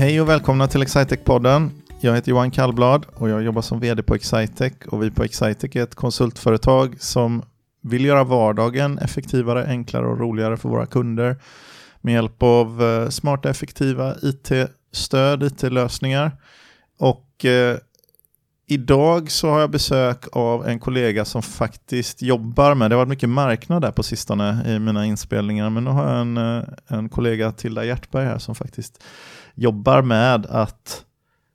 Hej och välkomna till Excitec-podden. Jag heter Johan Kallblad och jag jobbar som vd på Excitec. Och vi på Excitec är ett konsultföretag som vill göra vardagen effektivare, enklare och roligare för våra kunder med hjälp av eh, smarta, effektiva IT-stöd, IT-lösningar. Och eh, idag så har jag besök av en kollega som faktiskt jobbar med, det har varit mycket marknad där på sistone i mina inspelningar, men nu har jag en, eh, en kollega, Tilda Hjertberg här, som faktiskt jobbar med att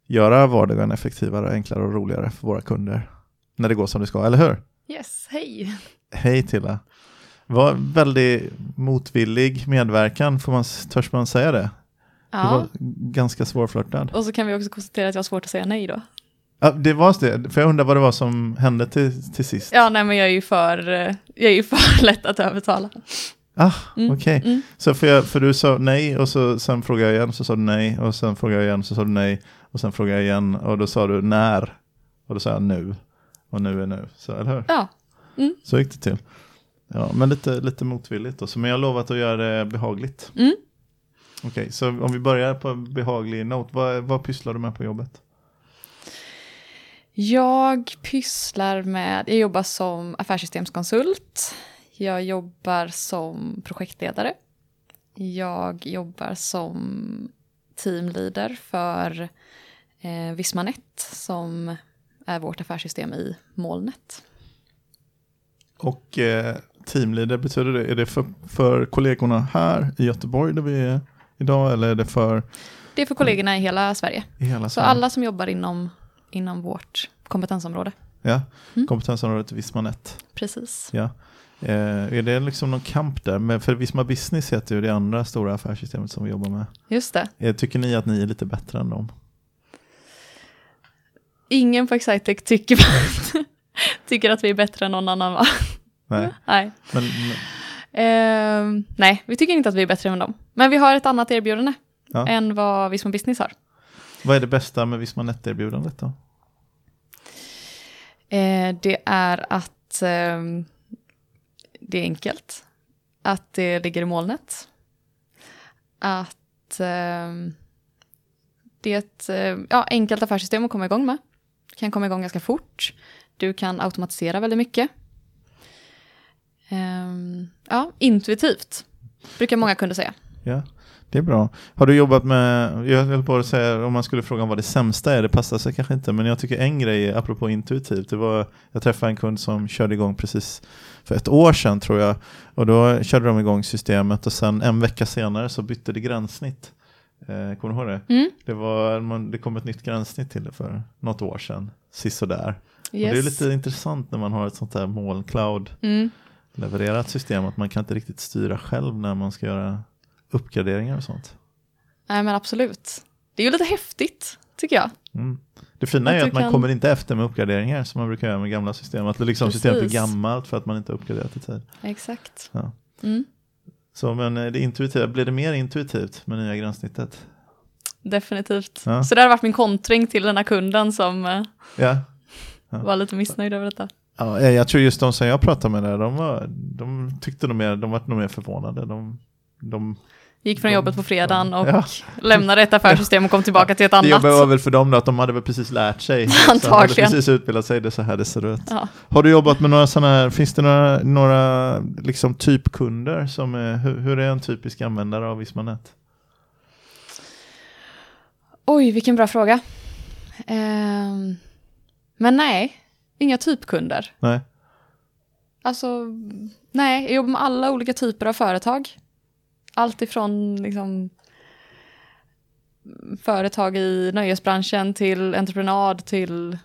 göra vardagen effektivare, enklare och roligare för våra kunder. När det går som det ska, eller hur? Yes, hej. Hej Tilla. Var väldigt motvillig medverkan, får man, törs man säga det? Ja. Det var ganska svårflörtad. Och så kan vi också konstatera att jag har svårt att säga nej då. Ja, det var det, för jag undrar vad det var som hände till, till sist. Ja, nej men jag är ju för, eh, jag är ju för lätt att övertala. Ah, Mm, okej. mm. Så för, jag, för du sa nej och så, sen frågade jag igen så sa du nej och sen frågade jag igen så sa du nej och sen frågade jag igen och då sa du när och då sa jag nu och nu är nu, så eller hur? Ja, Så gick det till. Ja, men lite, lite motvilligt då, så men jag har lovat att göra det behagligt. Mm. Okej, så om vi börjar på en behaglig not, vad, vad pysslar du med på jobbet? jag pysslar med, jag jobbar som affärssystemskonsult. Jag jobbar som projektledare. Jag jobbar som teamleader för eh, Vismanet som är vårt affärssystem i molnet. Och eh, teamleader, betyder det, är det för, för kollegorna här i Göteborg där vi är idag eller är det för Det är för kollegorna i hela Sverige. i hela Så Sverige? alla som jobbar inom, inom vårt kompetensområde. Ja, Mm. kompetensområdet Visma Net. Precis. Ja. Eh, är det liksom någon kamp där? Men för Visma Business heter ju det andra stora affärssystemet som vi jobbar med. Just det. Eh, tycker ni att ni är lite bättre än dem? Ingen på Excitec tycker, tycker att vi är bättre än någon annan va? Nej, Nej. men, men Ehm, nej, vi tycker inte att vi är bättre än dem. Men vi har ett annat erbjudande Ja. än vad Visma Business har. vad är det bästa med Visma Net-erbjudandet då? Eh, det är att ehm, det är enkelt. Att det ligger i molnet. Att eh, det är ett eh, ja, enkelt affärssystem att komma igång med. Du kan komma igång ganska fort. Du kan automatisera väldigt mycket. Eh, ja, intuitivt, brukar många kunder säga. Ja, det är bra. Har du jobbat med, jag höll på att säga om man skulle fråga vad det sämsta är, det passar sig kanske inte, men jag tycker en grej, apropå intuitivt, det var, jag träffade en kund som körde igång precis för ett år sedan tror jag, och då körde de igång systemet och sen en vecka senare så bytte det gränssnitt. Eh, kommer du ihåg det? Mm, Det, var, man, det kom ett nytt gränssnitt till det för något år sedan, sisådär. Och yes. det är lite intressant när man har ett sånt här moln cloud mm. levererat system, att man kan inte riktigt styra själv när man ska göra uppgraderingar och sånt. Nej men absolut. Det är ju lite häftigt, tycker jag. Mm. Det fina Att är att man kan- kommer inte efter med uppgraderingar som man brukar göra med gamla system. Att det liksom systemet är Precis. gammalt för att man inte har uppgraderat i tid. Exakt. Ja. Mm, Så men eh, det intuitiva, blir det mer intuitivt med nya gränssnittet? definitivt. Ja. Så det har varit min kontring till den här kunden som eh, Ja. var lite missnöjd över detta. ja, jag jag tror just de som jag pratade med där, de, var, de tyckte nog mer, de var nog mer förvånade. De, de, Gick från jobbet på fredagen och Ja. lämnade ett affärssystem och kom tillbaka till ett det annat. jobbiga var väl för dem då att de hade väl precis lärt sig. Så de hade Antagligen. precis utbildat sig, det så här det ser ut. Ja. Har du jobbat med några sådana här, finns det några, några liksom typkunder som är, hur, hur är en typisk användare av Vismanet? Oj, vilken bra fråga. Ehm, men nej, inga typkunder. Nej, Alltså, nej, jag jobbar med alla olika typer av företag. Allt ifrån liksom, företag i nöjesbranschen till entreprenad till...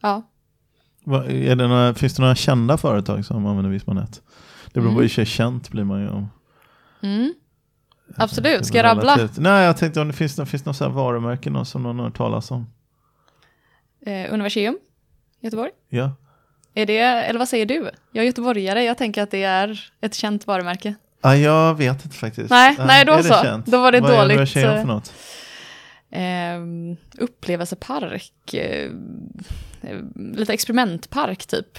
Ja, Va, är det några, finns det några kända företag som använder Vismanet? Det beror på Mm. sig känt blir man ju om. mm, absolut. är Ska jag rabbla? Nej, jag tänkte om det finns, det finns något varumärke någon som någon har hört talas om. Eh, Universium, Göteborg. Ja, Är det, eller vad säger du? Jag är göteborgare, jag tänker att det är ett känt varumärke. Ah, jag vet inte faktiskt. Nej, nej, då är det så. känt? Då var det Vad är dåligt, Universium eh, för något? Eh, upplevelsepark, eh, eh, lite experimentpark typ.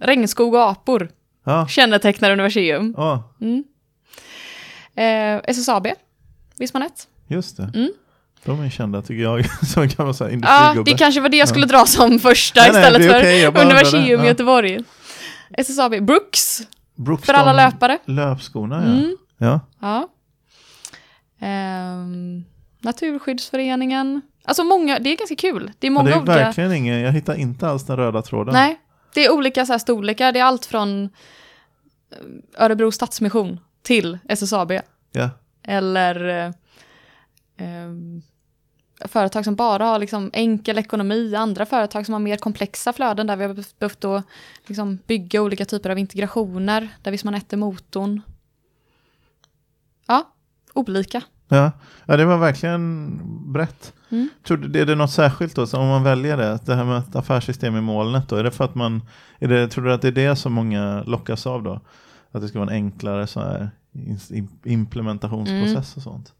Regnskog och apor Ja, kännetecknar Universium. ah, Mm. Eh, SSAB, Vismanet. just det. Mm. De är kända tycker jag, som så här Ja, industrigubbe. det kanske var det jag skulle dra som första Nej, nej, istället det är för bara Universium Ja. Göteborg. SSAB, Brooks, Brooks, för alla löpare. Löpskorna, ja. Mm. ja. Ja. Ehm, Naturskyddsföreningen. Alltså många, det är ganska kul. Det är Ja, många det är olika. verkligen ingen, jag hittar inte alls den röda tråden. Nej, det är olika så här storlekar. Det är allt från eh, Örebro Stadsmission till SSAB. Ja. Eller eh, ehm, företag som bara har liksom enkel ekonomi, andra företag som har mer komplexa flöden där vi har behövt- då liksom bygga olika typer av integrationer, där Visman är motorn. Ja, olika. Ja. ja, det var verkligen brett. Mm. Tror du, är det något särskilt då, så om man väljer det, det här med ett affärssystem i molnet då, är det för att man, är det, tror du att det är det som många lockas av då? Att det ska vara en enklare så här implementationsprocess och sånt?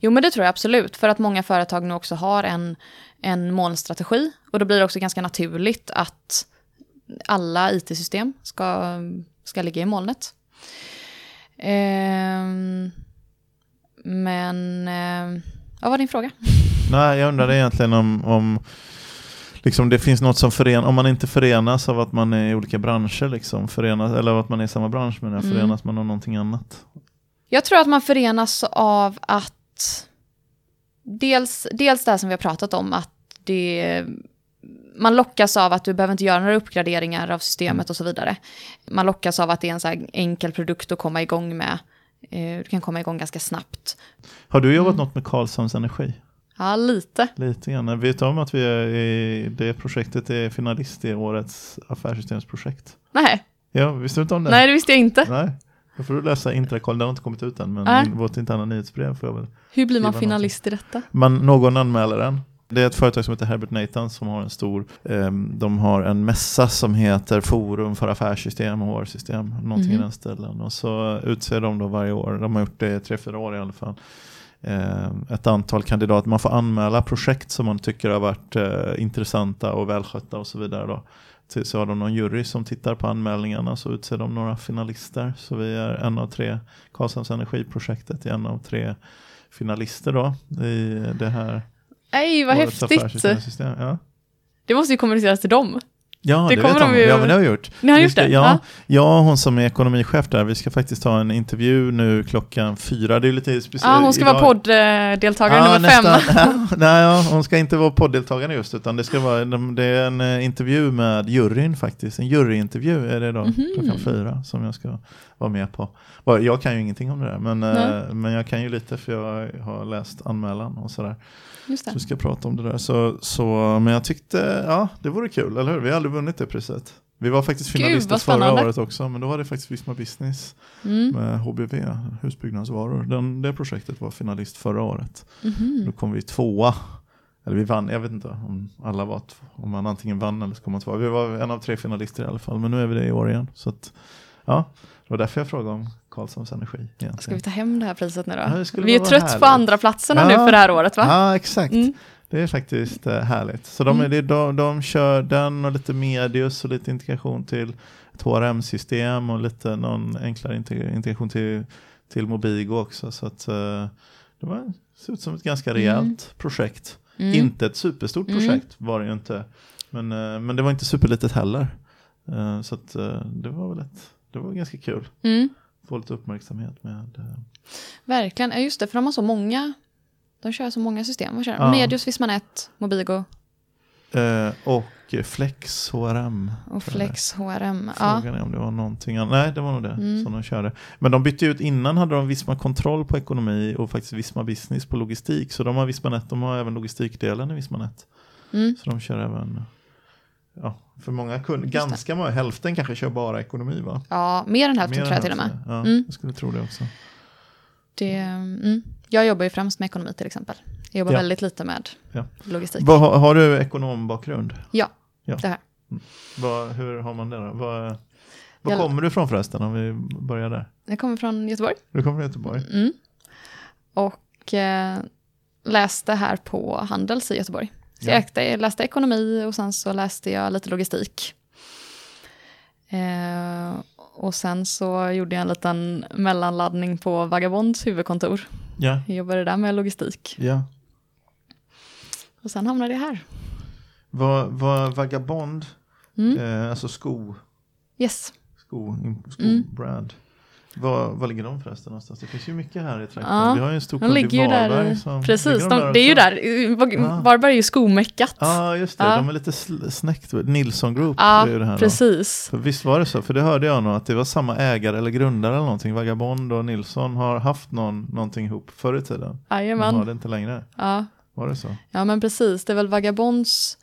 Jo, men det tror jag absolut, för att många företag nu också har en, en molnstrategi. Och då blir det också ganska naturligt att alla it-system ska, ska ligga i molnet. Ehm, men, eh, vad var din fråga? Nej, jag undrade egentligen om, om liksom det finns något som förenar, om man inte förenas av att man är i olika branscher, liksom, förenas, eller av att man är i samma bransch, men Mm. förenas man av någonting annat? Jag tror att man förenas av att dels, dels det här som vi har pratat om, att det, man lockas av att du behöver inte göra några uppgraderingar av systemet och så vidare. Man lockas av att det är en så enkel produkt att komma igång med. Eh, Du kan komma igång ganska snabbt. Har du jobbat Mm. något med Karlshamns Energi? Ja, lite. Lite grann. Vet du om att vi är i, det projektet är finalist i årets affärssystemsprojekt? Nej, Ja, visste du inte om det? nej det visste jag inte. Nej. Då får du läsa Intrakoll, den har inte kommit ut än, men Nej. vårt interna nyhetsbrev får jag väl. Hur blir man finalist i detta? Man, någon anmäler den. Det är ett företag som heter Herbert Nathan som har en stor, ehm, de har en mässa som heter Forum för affärssystem och HR-system, någonting i Mhm. den stilen. Och så utser de då varje år, de har gjort det i tre, fyra år i alla fall, ehm, ett antal kandidater. Man får anmäla projekt som man tycker har varit eh, intressanta och välskötta och så vidare. Då. Så har de någon jury som tittar på anmälningarna så utser de några finalister. Så vi är en av tre, Karlshamns Energiprojektet är en av tre finalister då i det här Nej, vad häftigt. Ja. Det måste ju kommuniceras till dem. Ja, Det det, kommer vet de ju- Ja, men det har vi gjort. Ni har Vi gjort ska, det? Ja, Ja. och hon som är ekonomichef där, vi ska faktiskt ta en intervju nu klockan fyra. Det är lite speciellt. Ja, hon ska vara podddeltagare ja, nummer fem. nästan. Nej, ja, hon ska inte vara podddeltagare just, utan det ska vara det är en eh, intervju med juryn faktiskt. En juryintervju är det då, Mhm. klockan fyra, som jag ska vara med på. Jag kan ju ingenting om det där, men, eh, men jag kan ju lite för jag har läst anmälan och sådär. Just Så det. vi ska prata om det där. Så, så, men jag tyckte, ja, det vore kul, eller hur? Vi har aldrig vunnit det priset. Vi var faktiskt finalister förra året också, men då var det faktiskt Visma Business Mm. med HBV, husbyggnadsvaror. Den, det projektet var finalist förra året. Mhm. Då kom vi tvåa. Eller vi vann, jag vet inte om alla var, om man antingen vann eller så kom man tvåa. Vi var en av tre finalister i alla fall, men nu är vi det i år igen. Så att, ja, det var därför jag frågade om Karlshamns Energi. Egentligen. Ska vi ta hem det här priset nu då? Ja, vi är trött härligt. på andra platserna nu Ja. för det här året va? Ja, exakt. Mm. Det är faktiskt eh, härligt. Så de, Mm. det, de, de kör den och lite medius och lite integration till ett HRM-system och lite någon enklare integ- integration till, till Mobigo också. Så att eh, det var, ser ut som ett ganska rejält projekt. Mm. Inte ett superstort Mm. projekt var det ju inte. Men, eh, men det var inte superlitet heller. Så att det var väl ett, det var ganska kul. Mm. Få lite uppmärksamhet med eh, Verkligen, ja just det, för de har så många. De kör så många system. Vad kör de? Ja. Medius, Vismanet, Mobigo eh, och Flex HRM. och Flex HRM. Ja. Frågan är om det var någonting annat. Nej, det var nog det Mm. som de körde. Men de bytte ut, innan hade de Visma Kontroll på ekonomi och faktiskt Visma Business på logistik. Så de har Vismanet, de har även logistikdelen i Vismanet. Mm. Så de kör även, ja, för många kunder, ganska många, hälften kanske kör bara ekonomi va? ja, mer än hälften Mer tror jag till och med. Ja, Mm. jag skulle tro det också. Det, mm. Jag jobbar ju främst med ekonomi till exempel. Jag jobbar Ja. väldigt lite med Ja. logistik. Vad, har, har du ekonombakgrund? Ja, Ja. det här. Vad, hur har man det då? Vad, var Jag- kommer du ifrån förresten om vi börjar där? Jag kommer från Göteborg. Du kommer från Göteborg? Mm. Och eh, läste här på Handels i Göteborg. Så Ja. jag läste, ekonomi och sen så läste jag lite logistik. Eh, och sen så gjorde jag en liten mellanladdning på Vagabonds huvudkontor. Ja. Jag jobbade där med logistik. ja. Och sen hamnade jag här. Var, var Vagabond, Mm. eh, alltså sko, Yes. sko, sko Mm. Var, var ligger de förresten någonstans? Det finns ju mycket här i trakten. Ja, Vi har ju en stor De kund i ligger Varberg. där. som- Precis, ligger de, det är ju där. Ah. Varberg är ju skomeckat. Ja, just det. Ja. De är lite snäckt. Nilsson Group Ja, är ju det här. Då. precis. För visst var det så? För det hörde jag nog att det var samma ägare eller grundare eller någonting. Vagabond och Nilsson har haft någon, någonting ihop förr i tiden. De har Jajamän. det inte längre. Ja. Var det så? ja, men precis. Det är väl Vagabonds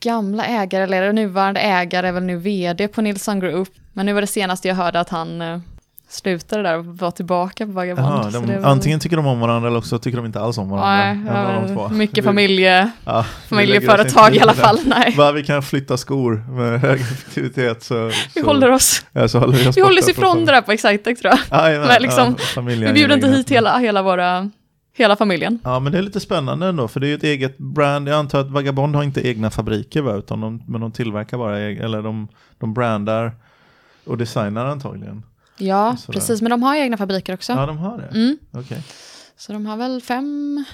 gamla ägare, eller nuvarande ägare, är väl nu vd på Nilsson Group. Men nu var det senaste jag hörde att han eh, slutade där och var tillbaka på Vagabond. Jaha, Så de, det antingen tycker de om varandra eller också tycker de inte alls om varandra. Nej, ja, mycket familje, ja, familjeföretag i alla fall. Nej, Bara vi kan flytta skor med hög effektivitet så, vi så, håller oss, ja, så håller vi oss vi håller oss ifrån från- det där på Excitec tror jag. Jajamän, Men liksom, Vi bjuder inte hit hela, hela, våra, hela familjen. Ja men det är lite spännande ändå för det är ju ett eget brand. Jag antar att Vagabond har inte egna fabriker va? Utan de, men de tillverkar bara, eg- eller de, de brandar och designar antagligen. Ja, precis. Men de har egna fabriker också. Ja de har det? Mm. Okej. Så de har väl fem...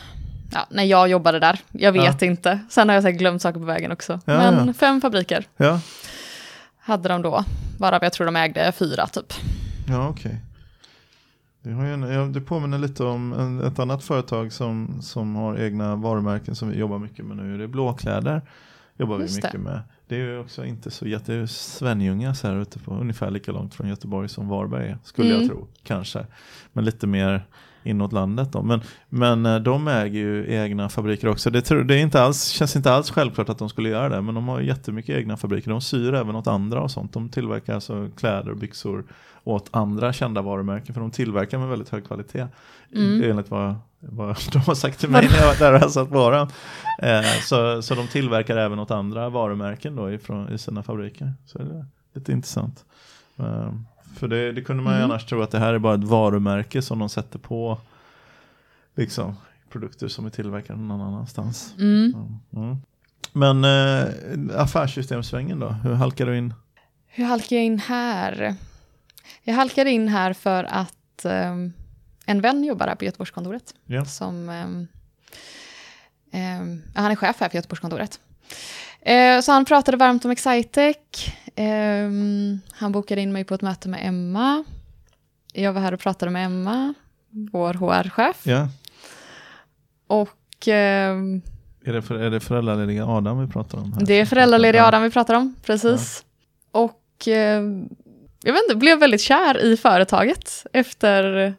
Ja, när jag jobbade där, jag vet inte. Sen har jag säkert glömt saker på vägen också. Ja, Men ja. fem fabriker Ja, hade de då. Varav jag tror de ägde fyra typ. ja okej. Det, har en, ja, det påminner lite om en, ett annat företag som, som har egna varumärken som vi jobbar mycket med nu. Det är blåkläder. Jobbar vi mycket det. med. Det är ju också inte så jätte, Svenljunga så här ute på ungefär lika långt från Göteborg som Varberg. Skulle jag Mm. tro, kanske. Men lite mer inåt landet då. Men, men eh, de äger ju egna fabriker också. Det, tror, det är inte alls, känns inte alls självklart att de skulle göra det. Men de har jättemycket egna fabriker. De syr även åt andra och sånt. De tillverkar alltså kläder och byxor åt andra kända varumärken. För de tillverkar med väldigt hög kvalitet. Mm. Enligt vad, vad de har sagt till mig när jag var där och hälsat på dem. Eh, så, så de tillverkar även åt andra varumärken då ifrån, i sina fabriker. Så det är lite intressant. Eh, för det, det kunde man ju Mm. annars tro att det här är bara ett varumärke som de sätter på liksom, produkter som är tillverkade någon annanstans. Mm. Mm. Men eh, affärssystemsvängen då? Hur halkar du in? Hur halkade jag in här? Jag halkade in här för att ehm, en vän jobbar här på Göteborgskontoret. Ja. Som, ja, han är chef här för Göteborgskontoret. Eh, så han pratade varmt om Excitec. Ehm, han bokade in mig på ett möte med Emma. Jag var här och pratade med Emma, vår HR-chef. Ja. Och ehm, Är det, för, är det föräldralediga Adam vi pratar om? Här? det är föräldralediga Adam vi pratar om, precis. Och eh, jag vet inte, blev väldigt kär i företaget efter...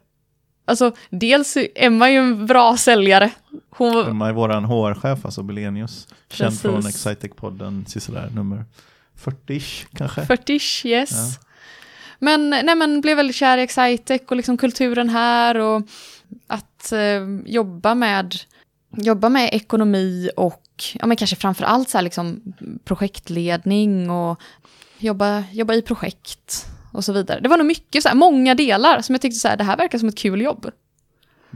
Alltså, dels Emma är ju en bra säljare. Hon Emma är våran HR-chef, alltså Belenius. Känd Precis. från Excitec-podden, sådär nummer 40-ish kanske. 40 yes. Men, nej, men blev väldigt kär i Excitec och liksom kulturen här och att eh, jobba med jobba med ekonomi och ja, men kanske framför allt så här liksom projektledning och jobba, jobba i projekt och så vidare. Det var nog mycket, så här, många delar som jag tyckte så här, det här verkar som ett kul jobb.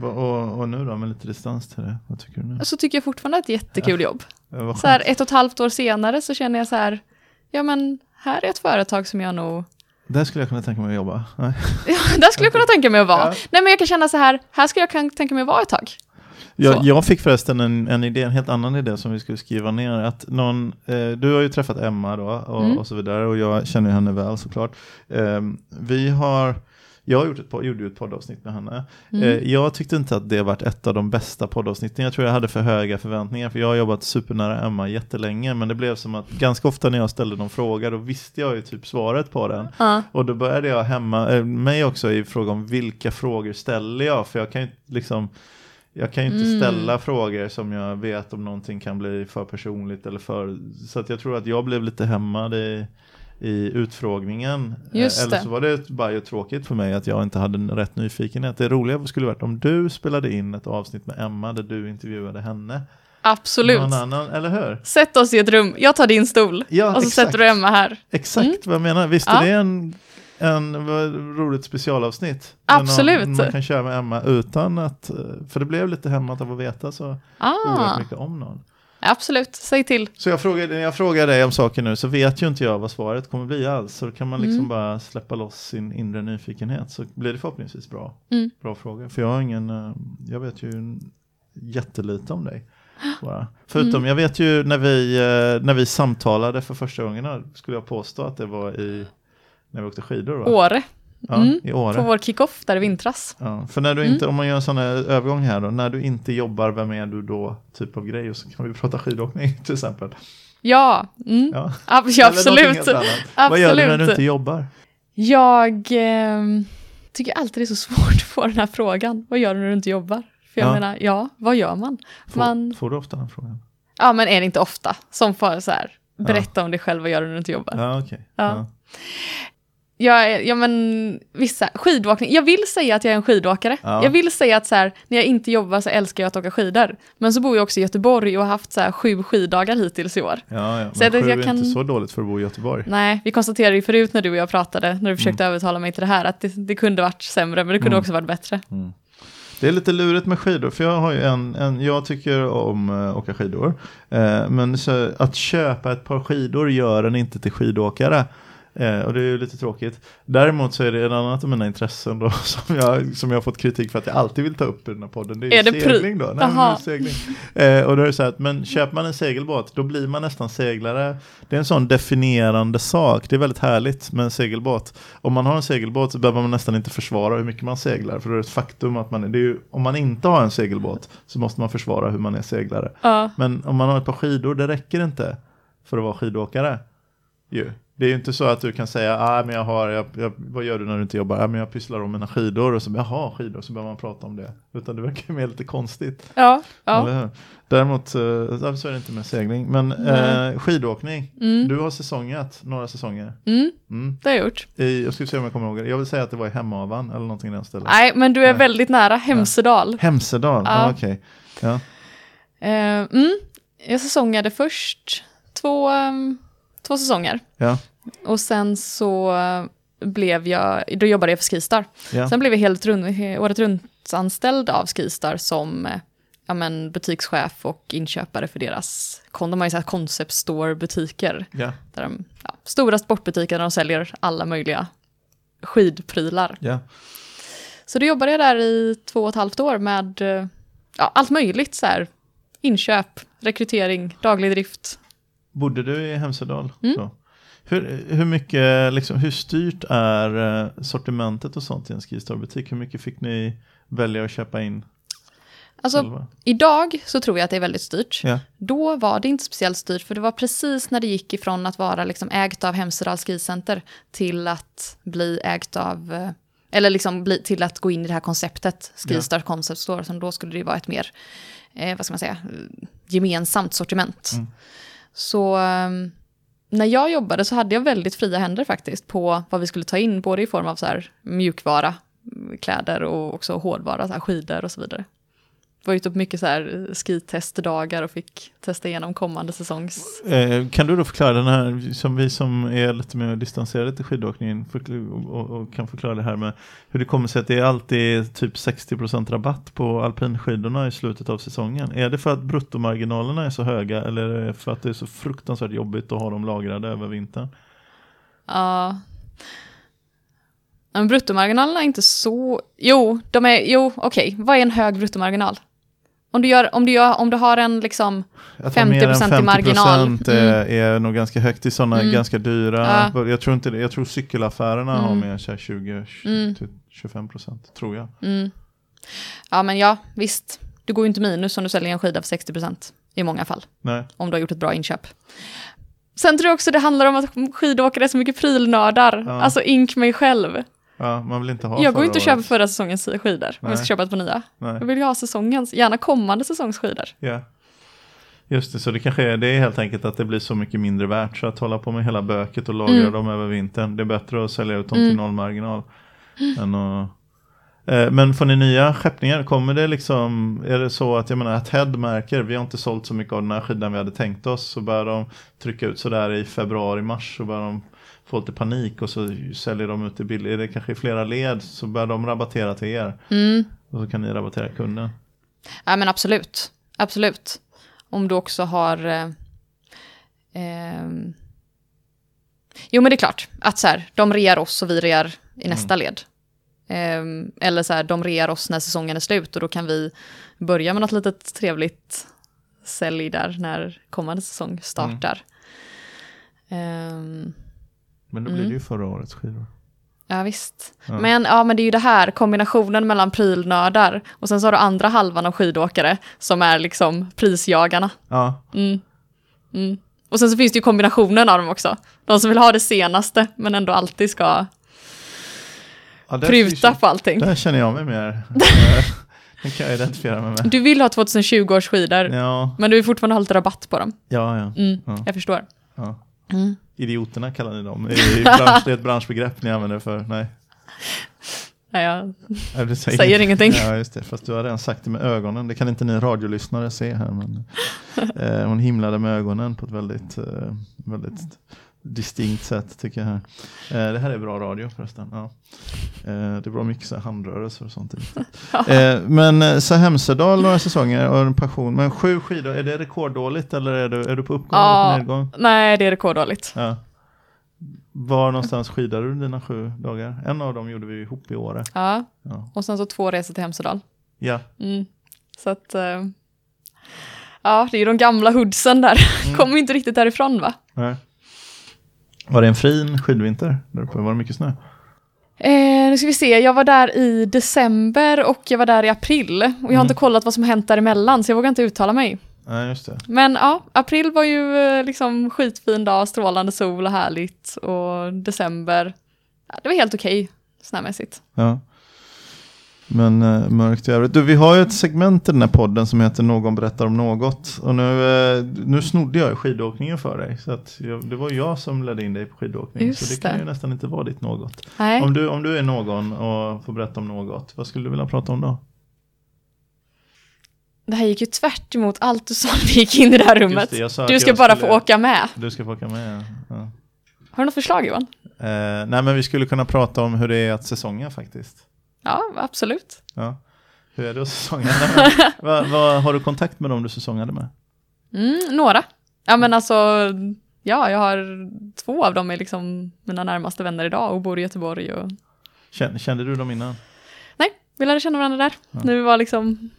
Och, och nu då, med lite distans till det, vad tycker du nu? Så tycker jag fortfarande att det är ett jättekul jobb. Ja, vad Så här, ett och ett halvt år senare så känner jag så här, ja men här är ett företag som jag nog Där skulle jag kunna tänka mig att jobba. Nej. Ja, där skulle jag kunna tänka mig att vara. Ja. Nej, men jag kan känna så här, här skulle jag kan tänka mig att vara ett tag. Jag, jag fick förresten en, en idé, en helt annan idé som vi skulle skriva ner. Att någon, eh, du har ju träffat Emma då och, Mm. och så vidare och jag känner henne väl såklart. Eh, vi har, jag har gjort ett, gjorde ett poddavsnitt med henne. Mm. Eh, jag tyckte inte att det varit ett av de bästa poddavsnitten. Jag tror jag hade för höga förväntningar för jag har jobbat supernära Emma jättelänge men det blev som att ganska ofta när jag ställde någon fråga då visste jag ju typ svaret på den. Ja. Och då började jag hämma eh, mig också i fråga om vilka frågor ställer jag? För jag kan ju inte liksom jag kan ju inte Mm. ställa frågor som jag vet om någonting kan bli för personligt eller för så att jag tror att jag blev lite hämmad i, i utfrågningen. Eh, Just eller det. så var det bara tråkigt för mig att jag inte hade rätt nyfikenhet. Det roliga skulle varit om du spelade in ett avsnitt med Emma där du intervjuade henne. Absolut. Någon annan, eller hur? Sätt oss i ett rum, jag tar din stol. Ja, och så exakt. sätter du Emma här. Exakt Mm. vad jag menar. Visst är Ja. det en, en roligt specialavsnitt? Absolut. Någon, man kan köra med Emma utan att, eh, för det blev lite hämmat av att veta så oerhört Ah, mycket om någon. Absolut, säg till. Så jag frågar, jag frågar dig om saker nu så vet ju inte jag vad svaret kommer bli alls. Så då kan man liksom Mm. bara släppa loss sin inre nyfikenhet så blir det förhoppningsvis bra. Mm. Bra fråga. För jag har ingen, eh, jag vet ju jättelite om dig. Bara. Förutom, jag vet ju när vi, eh, när vi samtalade för första gången, skulle jag påstå att det var i, när vi åkte skidor va? Åre. Ja, Mm. i Åre. På vår kickoff där i vintras. Ja, för när du inte, om man gör en sån här övergång här då, när du inte jobbar, vem är du då? Typ av grej, och så kan vi prata skidåkning till exempel. Ja, mm. Ja. Ja absolut. annat. Vad gör du när du Absolut. inte jobbar? Jag ehm, tycker alltid det är så svårt att få den här frågan. Vad gör du när du inte jobbar? För jag Ja. menar, ja, vad gör man? Får, man får du ofta den frågan? ja, men är det inte ofta som får så här, berätta om dig själv, vad gör du när du inte jobbar? Ja, okej. Ja. Ja. Jag, ja men vissa, skidåkning, jag vill säga att jag är en skidåkare. Ja. Jag vill säga att så här, när jag inte jobbar så älskar jag att åka skidor. Men så bor jag också i Göteborg och har haft så här sju skiddagar hittills i år. Ja, ja. Men Så sju jag är kan- inte så dåligt för att bo i Göteborg. Nej, vi konstaterade ju förut när du och jag pratade, när du försökte Mm. övertala mig till det här, att det, det kunde varit sämre, men det kunde Mm. också varit bättre. Det är lite lurigt med skidor, för jag har en, en jag tycker om att åka skidor. Eh, men så, att köpa ett par skidor gör en inte till skidåkare. Eh, och det är ju lite tråkigt. Däremot så är det en annat av mina intressen då som jag, som jag har fått kritik för att jag alltid vill ta upp i den här podden. Det är, Är det segling då. Nej, men det är segling. Eh, och då är det så här att, men köper man en segelbåt, då blir man nästan seglare. Det är en sån definierande sak. Det är väldigt härligt med en segelbåt. Om man har en segelbåt så behöver man nästan inte försvara hur mycket man seglar. För det är ett faktum att man, det är ju, om man inte har en segelbåt så måste man försvara hur man är seglare. Ja, Men om man har ett par skidor, det räcker inte för att vara skidåkare. Ju. Det är ju inte så att du kan säga, ah, men jag har, jag, jag, vad gör du när du inte jobbar? Ah, men jag pysslar om mina skidor och så, jaha, skidor, så börjar man prata om det. Utan det verkar mer lite konstigt. ja, ja. Däremot eh, så är det inte med segling. Men eh, skidåkning, Mm. du har säsongat några säsonger. Mm, Mm. det har jag gjort. I, jag ska se om jag kommer ihåg det. Jag vill säga att det var i Hemavan eller någonting i den stället. Nej, men du är Nej. väldigt nära, Hemsedal. Hemsedal, Ja. ah, okej. Ja. Eh, mm, jag säsongade först två, ehm, två säsonger. Ja. Och sen så blev jag, då jobbade jag för Skistar. Ja. Sen blev jag helt rund, året runt anställd av Skistar som ja, men, butikschef och inköpare för deras, de har ju så här concept store butiker. Ja. Där de, ja, stora sportbutiker där de säljer alla möjliga skidprylar. Ja. Så då jobbade jag där i två och ett halvt år med ja, allt möjligt så här. Inköp, rekrytering, daglig drift. Bodde du i Hemsedal? Mm. Hur, hur mycket, liksom, hur styrt är eh, sortimentet och sånt i en Skistar-butik? Hur mycket fick ni välja att köpa in Alltså själva? idag så tror jag att det är väldigt styrt. Ja. Då var det inte speciellt styrt, för det var precis när det gick ifrån att vara liksom ägt av Hemsedal Skicenter till att bli ägt av, eh, eller liksom bli, till att gå in i det här konceptet, Skistar Concept Store, som då skulle det vara ett mer, eh, vad ska man säga, gemensamt sortiment. Mm. Så eh, när jag jobbade så hade jag väldigt fria händer faktiskt på vad vi skulle ta in, både i form av så här mjukvara, kläder och också hårdvara, så här skidor och så vidare var ute på mycket så här skitestdagar och fick testa igenom kommande säsongs... Eh, kan du då förklara den här, som vi som är lite mer distanserade till skidåkningen och, och kan förklara det här med hur det kommer sig att det är alltid typ 60% rabatt på alpinskidorna i slutet av säsongen. Är det för att bruttomarginalerna är så höga eller är det för att det är så fruktansvärt jobbigt att ha dem lagrade över vintern? Ja. Men bruttomarginalerna är inte så... Jo, de är... Jo, okej. Vad är en hög bruttomarginal? Om du, gör, om, du gör, om du har en liksom... Att ha mer än 50% i marginal. Mm. 50% är, är nog ganska högt i sådana Mm. ganska dyra. Ja. Jag tror inte. Jag tror cykelaffärerna har Mm. mer så här 20 Mm. 25% tror jag. Mm. Ja, men ja, visst. Du går ju inte minus om du säljer en skida för 60% i många fall. Nej. Om du har gjort ett bra inköp. Sen tror jag också det handlar om att skidåkare är så mycket prylnördar. Ja. Alltså ink mig själv. Ja, man vill inte ha jag går inte och köper förra säsongens skidor om Nej. jag ska köpa ett par nya. Nej. Jag vill ju ha säsongens, gärna kommande säsongs skidor. Ja. Just det, så det kanske är, det är helt enkelt att det blir så mycket mindre värt så att hålla på med hela böket och lagra Mm. dem över vintern. Det är bättre att sälja ut dem Mm. till nollmarginal. Än att, eh, men får ni nya skeppningar, kommer det liksom, är det så att jag menar att Head märker, vi har inte sålt så mycket av den här skidan vi hade tänkt oss, så börjar de trycka ut sådär i februari, mars, så börjar de få lite panik och så säljer de ut det billigt, är det kanske i flera led så börjar de rabattera till er Mm. och så kan ni rabattera kunden. Ja men absolut, absolut. Om du också har... Eh, ehm, jo men det är klart, att så här, de rear oss och vi rear i nästa led. Ehm, eller så här, de rear oss när säsongen är slut och då kan vi börja med något litet trevligt sälj där när kommande säsong startar. Ehm, Men då blir Mm. det ju förra årets skidor. ja visst. Ja. Men, ja, men det är ju det här, kombinationen mellan prylnördar och sen så har du andra halvan av skidåkare som är liksom prisjagarna. Ja, Mm. Mm. Och sen så finns det ju kombinationen av dem också. De som vill ha det senaste men ändå alltid ska ja pruta på allting. där känner jag mig mer. Den kan jag identifiera mig med. Du vill ha 2020 års skidor Ja, men du vill fortfarande ha lite rabatt på dem. ja, ja. Mm. Ja. Jag förstår. Idioterna kallar ni dem. Bransch, det är ett branschbegrepp ni använder för. Nej, Nej, jag du säger ingenting. Ja, just det. Fast du har redan sagt det med ögonen. Det kan inte ni radiolyssnare se här. Men, eh, hon himlade med ögonen på ett väldigt, eh, väldigt distinkt sätt tycker jag. Här. Eh, det här är bra radio förresten. Ja. Eh, det är bra mycket så handrörelser och sånt. eh, men eh, så Hemsedal några säsonger och en passion. Men sju skidor, är det rekorddåligt eller är du, är du på uppgång Ja. eller på nedgång? Nej, det är rekorddåligt. Ja. Var någonstans skidade du dina sju dagar? En av dem gjorde vi ihop i Åre. Ja, Ja. och sen så två resor till Hemsedal. ja. Mm. Så att, eh, ja, det är ju de gamla hoodsen där. Mm. Kommer inte riktigt därifrån va? Nej. Var det en fin skidvinter där uppe? Var det mycket snö? Eh, nu ska vi se, jag var där i december och jag var där i april. Och jag har Mm. inte kollat vad som har hänt däremellan så jag vågar inte uttala mig. Nej, just det. Men ja, april var ju eh, liksom skitfin dag, strålande sol och härligt. Och december, ja, det var helt okej snömässigt. Ja. Men eh, mörkt i övrigt. Du, vi har ju ett segment i den här podden som heter Någon berättar om något. Och nu, eh, nu snodde jag skidåkningen för dig. Så att jag, det var jag som ledde in dig på skidåkning. Just så det kan det. ju nästan inte vara ditt något. Nej. Om du, om du är någon och får berätta om något, vad skulle du vilja prata om då? Det här gick ju tvärt emot allt du sa när vi gick in i det här rummet. det, Du ska bara skulle- få åka med. Du ska få åka med. Ja. Har du något förslag Johan? Eh, nej men vi skulle kunna prata om hur det är att säsonga faktiskt. Ja, absolut. Ja. Hur är det att säsonga? Vad, vad, har du kontakt med dem du säsongade med? Mm, några. Ja men alltså, ja jag har två av dem är liksom mina närmaste vänner idag och bor i Göteborg. Och... Kände, kände du dem innan? Nej, vi lärde känna varandra där. Ja. När vi var liksom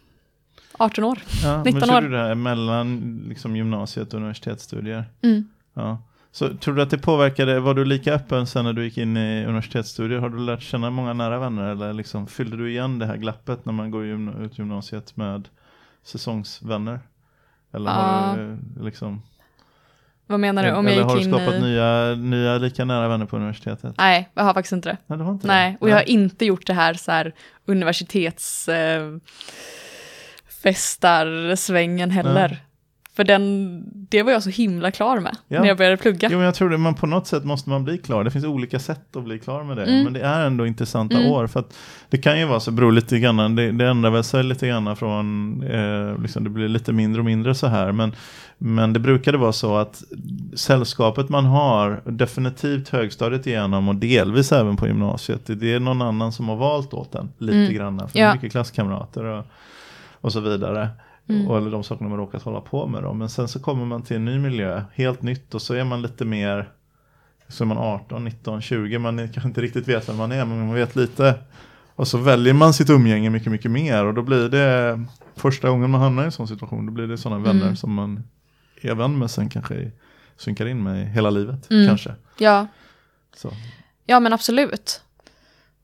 18 år. Ja, 19 men år. du det här mellan liksom, gymnasiet och universitetsstudier? Mm. Ja. Så tror du att det påverkade, var du lika öppen sen när du gick in i universitetsstudier? Har du lärt känna många nära vänner eller liksom, fyllde du igen det här glappet när man går gymna- ut gymnasiet med säsongsvänner? Eller har du eh, liksom, Vad menar du? Om eller jag har du skapat i... nya, nya lika nära vänner på universitetet? Nej, jag har faktiskt inte det. Nej, du har inte Nej, det? och jag har inte gjort det här så här universitets... Eh, festarsvängen heller. Nej. För den, det var jag så himla klar med Ja. när jag började plugga. Jo, men jag tror det, man på något sätt måste man bli klar. Det finns olika sätt att bli klar med det. Mm. Men det är ändå intressanta Mm. år. För att det kan ju vara så, beror lite grann, det, det ändrar väl sig lite grann från, eh, liksom det blir lite mindre och mindre så här. Men, men det brukade vara så att sällskapet man har, definitivt högstadiet igenom och delvis även på gymnasiet, det- är någon annan som har valt åt en lite Mm. grann. För Ja. är mycket klasskamrater och, och så vidare. Mm. Och, eller de sakerna man råkat hålla på med. Då. Men sen så kommer man till en ny miljö, helt nytt och så är man lite mer, så är man 18, 19, 20, man är- kanske inte riktigt vet vem man är men man vet lite. Och så väljer man sitt umgänge mycket, mycket mer och då blir det första gången man hamnar i en sån situation, då blir det sådana vänner Mm. som man är vän med sen kanske synkar in med hela livet. Mm. Kanske. Ja, Så. ja men absolut.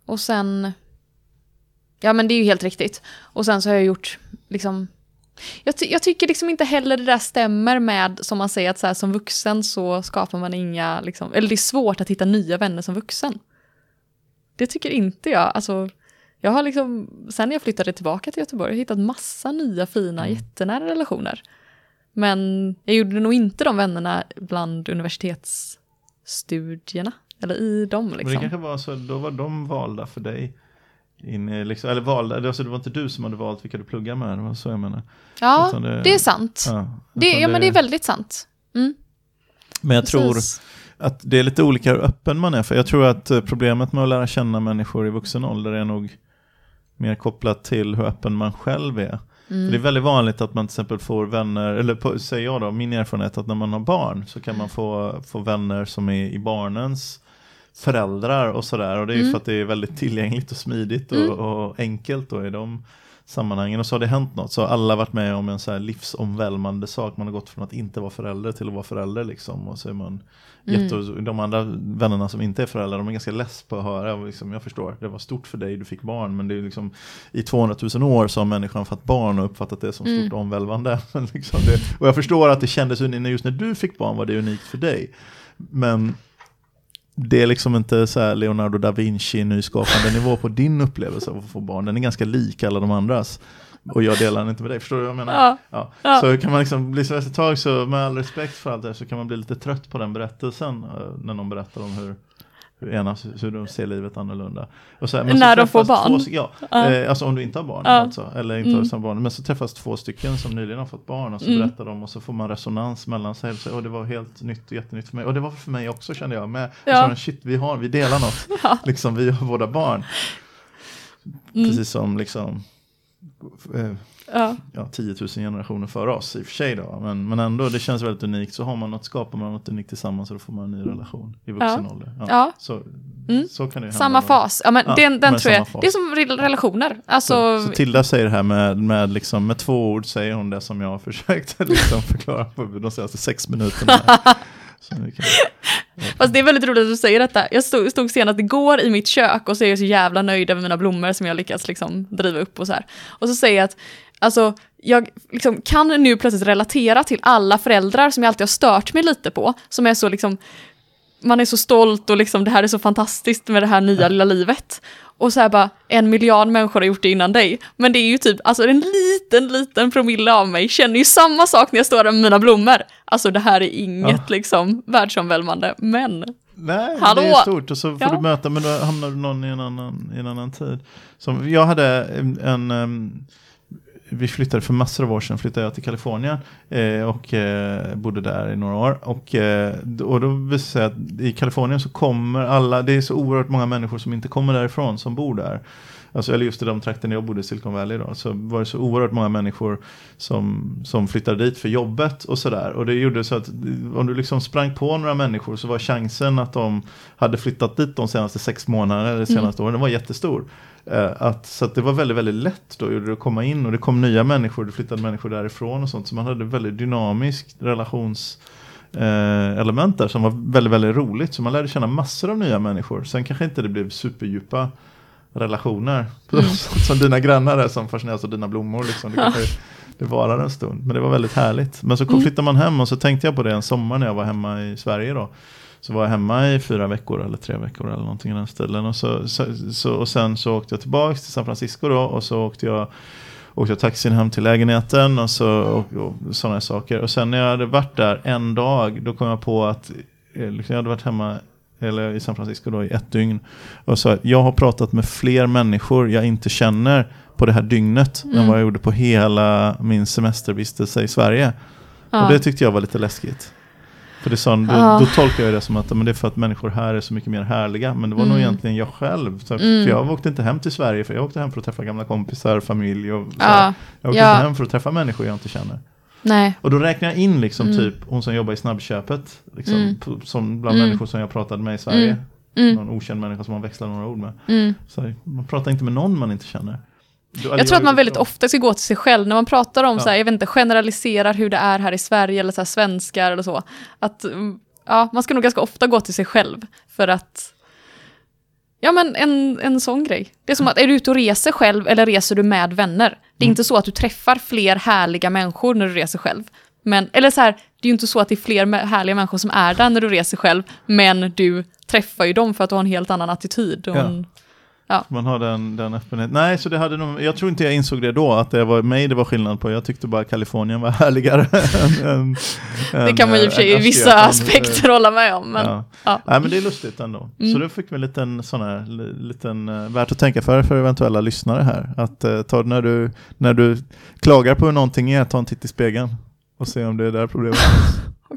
Och sen... Ja men det är ju helt riktigt. Och sen så har jag gjort liksom... Jag, ty- jag tycker liksom inte heller det där stämmer med, som man säger, att så här, som vuxen så skapar man inga, liksom, eller det är svårt att hitta nya vänner som vuxen. Det tycker inte jag. Alltså, jag har liksom, sen jag flyttade tillbaka till Göteborg, jag har hittat massa nya fina, Mm. jättenära relationer. Men jag gjorde nog inte de vännerna bland universitetsstudierna, eller i dem Men det liksom. kanske var så, då var de valda för dig. In, i liksom, eller valda, alltså det var inte du som hade valt vilka du pluggar med, det var så jag menar. Ja, Utan det är sant. Ja, Det, ja, men det är väldigt sant. Mm, Men jag tror precis. att det är lite olika hur öppen man är. För jag tror att eh, problemet med att lära känna människor i vuxen ålder är nog mer kopplat till hur öppen man själv är. För det är Mm. väldigt vanligt att man till exempel får vänner, eller på, säger jag då, min erfarenhet att när man har barn så kan man få, få vänner som är i barnens föräldrar och sådär. Och det är ju Mm. för att det är väldigt tillgängligt och smidigt och, Mm. och enkelt då i de sammanhangen och så har det hänt något. Så har alla varit med om en så här livsomvälvande sak. Man har gått från att inte vara förälder till att vara förälder liksom. Och så är man Mm. jätte, de andra vännerna som inte är föräldrar, de är ganska less på att höra. Och Liksom, jag förstår, det var stort för dig, du fick barn. Men det är liksom, i 200 000 år så har människan fått barn och uppfattat det som stort Mm. omvälvande. Liksom det, och jag förstår att det kändes just när du fick barn var det unikt för dig. Men det är liksom inte så här Leonardo da Vinci nyskapande nivå på din upplevelse av att få barn. Den är ganska lik alla de andras. Och jag delar den inte med dig, förstår du vad jag menar? Ja. Ja. Ja. Så kan man liksom bli så ett tag, så med all respekt för allt det här, så kan man bli lite trött på den berättelsen. eh, När någon berättar om hur, ena, hur de ser livet annorlunda. Och så här, När de får barn? Två, ja, eh, alltså om du inte har barn. Ja. Alltså, eller inte har Mm. samma barn. Men så träffas två stycken som nyligen har fått barn och så Mm. berättar de och så får man resonans mellan sig. Och, så, och det var helt nytt och jättenytt för mig. Och det var för mig också kände jag. Med. Ja. Så, shit, vi, har, vi delar något. Ja. Liksom, vi har båda barn. Mm. Precis som liksom eh, Ja. ja, 10 000 generationer före oss i och för sig då. Men, men ändå, det känns väldigt unikt. Så har man något, skapar man något unikt tillsammans och då får man en ny relation i vuxen Ja. ålder. Ja. Så, Mm. så kan det hända. Samma fas. Ja, men Ja, den, den tror jag, fas. det är som re- relationer. Alltså, Så, så Tilda säger det här med, med, liksom, med två ord säger hon det som jag har försökt liksom förklara på de senaste sex minuterna. Kan, Fast det är väldigt roligt att du säger detta. Jag stod, stod senast igår i mitt kök och så är jag så jävla nöjd över mina blommor som jag lyckats liksom driva upp och så här. Och så säger jag att, alltså, jag liksom kan nu plötsligt relatera till alla föräldrar som jag alltid har stört mig lite på, som är så liksom, man är så stolt och liksom det här är så fantastiskt med det här nya lilla livet. Och så här bara, en miljard människor har gjort det innan dig. Men det är ju typ, alltså en liten, liten promille av mig känner ju samma sak när jag står där med mina blommor. Alltså det här är inget Ja. liksom världsomvälvande, men Nej, Hallå? det är stort och så får Ja. du möta, men då hamnar du någon i en annan, i en annan tid. Som, jag hade en, en vi flyttade för massor av år sedan, flyttade jag till Kalifornien eh, och eh, bodde där i några år. Och, eh, och då visade jag sig att i Kalifornien så kommer alla, det är så oerhört många människor som inte kommer därifrån som bor där. Alltså, eller just i de trakterna jag bodde i Silicon Valley då, så var det så oerhört många människor som, som flyttade dit för jobbet och sådär. Och det gjorde så att om du liksom sprang på några människor så var chansen att de hade flyttat dit de senaste sex månaderna eller senaste åren, den var jättestor. Eh, Att, så att det var väldigt, väldigt lätt då gjorde det att komma in och det kom nya människor, det flyttade människor därifrån och sånt. Så man hade väldigt dynamiskt relations eh, element där som var väldigt, väldigt roligt. Så man lärde känna massor av nya människor. Sen kanske inte det blev superdjupa relationer. som dina grannar är som fascineras av dina blommor. Liksom. Det, kanske, det varar en stund. Men det var väldigt härligt. Men så kom, flyttade man hem och så tänkte jag på det en sommar när jag var hemma i Sverige då. Så var jag hemma i fyra veckor eller tre veckor eller någonting i den stilen. Och, så, så, så, och sen så åkte jag tillbaka till San Francisco då och så åkte jag åkte jag taxin hem till lägenheten och, så, och, och sådana saker. Och sen när jag hade varit där en dag, då kom jag på att eh, liksom, jag hade varit hemma eller i San Francisco då i ett dygn. Och sa att jag har pratat med fler människor jag inte känner på det här dygnet än vad jag gjorde på hela min semestervistelse i Sverige. ja. Och det tyckte jag var lite läskigt. För det sa, då, Ja. då tolkar jag det som att men det är för att människor här är så mycket mer härliga. Men det var nog Mm. egentligen jag själv. Så, Mm. För jag åkte inte hem till Sverige, för jag åkte hem för att träffa gamla kompisar, familj och så. ja. Jag åkte Ja. inte hem för att träffa människor jag inte känner. Nej. Och då räknar jag in liksom Mm. typ hon som jobbar i snabbköpet. Liksom, Mm. som bland Mm. människor som jag pratade med i Sverige. Mm. Någon okänd människa som man växlar några ord med. Mm. Så man pratar inte med någon man inte känner. Jag tror att man väldigt ofta ska gå till sig själv när man pratar om Ja. så här, jag vet inte, generaliserar hur det är här i Sverige eller så här, svenskar eller så. Att mm, ja, man ska nog ganska ofta gå till sig själv för att Ja men en, en sån grej. Det är som att, är du ute och reser själv eller reser du med vänner? Det är Mm. inte så att du träffar fler härliga människor när du reser själv. Men, eller så här, det är ju inte så att det är fler härliga människor som är där när du reser själv, men du träffar ju dem för att du har en helt annan attityd. Och Ja. en, Man har den, den öppenheten. Nej, så det hade nog, jag tror inte jag insåg det då, att det var mig det var skillnad på. Jag tyckte bara Kalifornien var härligare än, än, det kan man ju i och för sig i vissa aspekter hålla med om. Men, Ja. ja. Nej, men det är lustigt ändå. Mm. Så då fick vi en liten sån här, li- liten, uh, värt att tänka för, för eventuella lyssnare här. Att uh, ta när du, när du klagar på hur någonting är, ta en titt i spegeln och se om det är där problemet finns.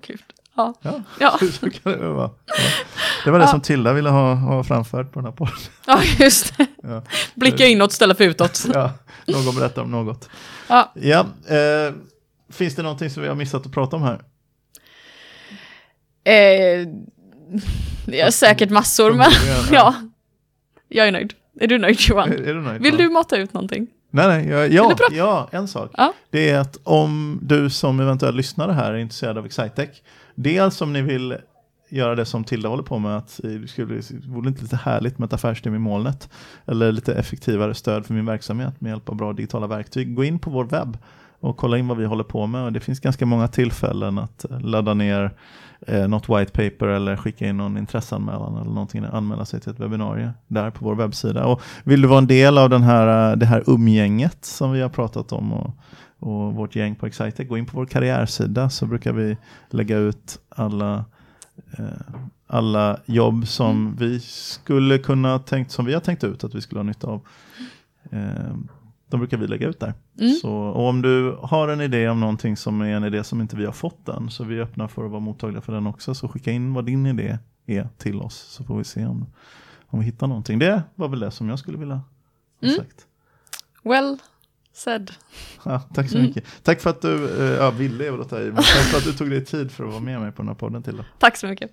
Ja. Ja, Ja. så kan det vara. Ja. Det var det Ja. som Tilda ville ha, ha framfört på den här podden. ja, just det. Ja. Blicka inåt istället för utåt. Ja, någon berättar om något. Ja. Ja, eh, finns det någonting som vi har missat att prata om här? Eh, det är säkert massor, men ja. Jag är nöjd. Är du nöjd Johan? Är, är du nöjd? Vill du mata ut någonting? Nej, nej, ja, ja, ja, en sak. Ja. Det är att om du som eventuell lyssnare här är intresserad av Excitec, dels om ni vill göra det som Tilda håller på med, att det skulle, vore inte lite härligt med ett affärsteam i molnet, eller lite effektivare stöd för min verksamhet med hjälp av bra digitala verktyg, gå in på vår webb och kolla in vad vi håller på med. Och det finns ganska många tillfällen att eh, ladda ner eh, något white paper eller skicka in någon intresseanmälan eller någonting, anmäla sig till ett webbinarie där på vår webbsida. Och vill du vara en del av den här, eh, det här umgänget som vi har pratat om och, och vårt gäng på Excitec, gå in på vår karriärsida så brukar vi lägga ut alla eh, alla jobb som vi skulle kunna tänkt, som vi har tänkt ut att vi skulle ha nytta av. Eh, de brukar vi lägga ut där. Mm. Så, och om du har en idé om någonting som är en idé som inte vi har fått än, så vi är öppna för att vara mottagliga för den också. Så skicka in vad din idé är till oss, så får vi se om, om vi hittar någonting. Det var väl det som jag skulle vilja ha Mm. sagt. Well said. Ja, tack så Mm. mycket. Tack för att du, eh, ja, ville är väl att ta i, men tack för att du tog dig tid för att vara med mig på den här podden till. Tack så mycket.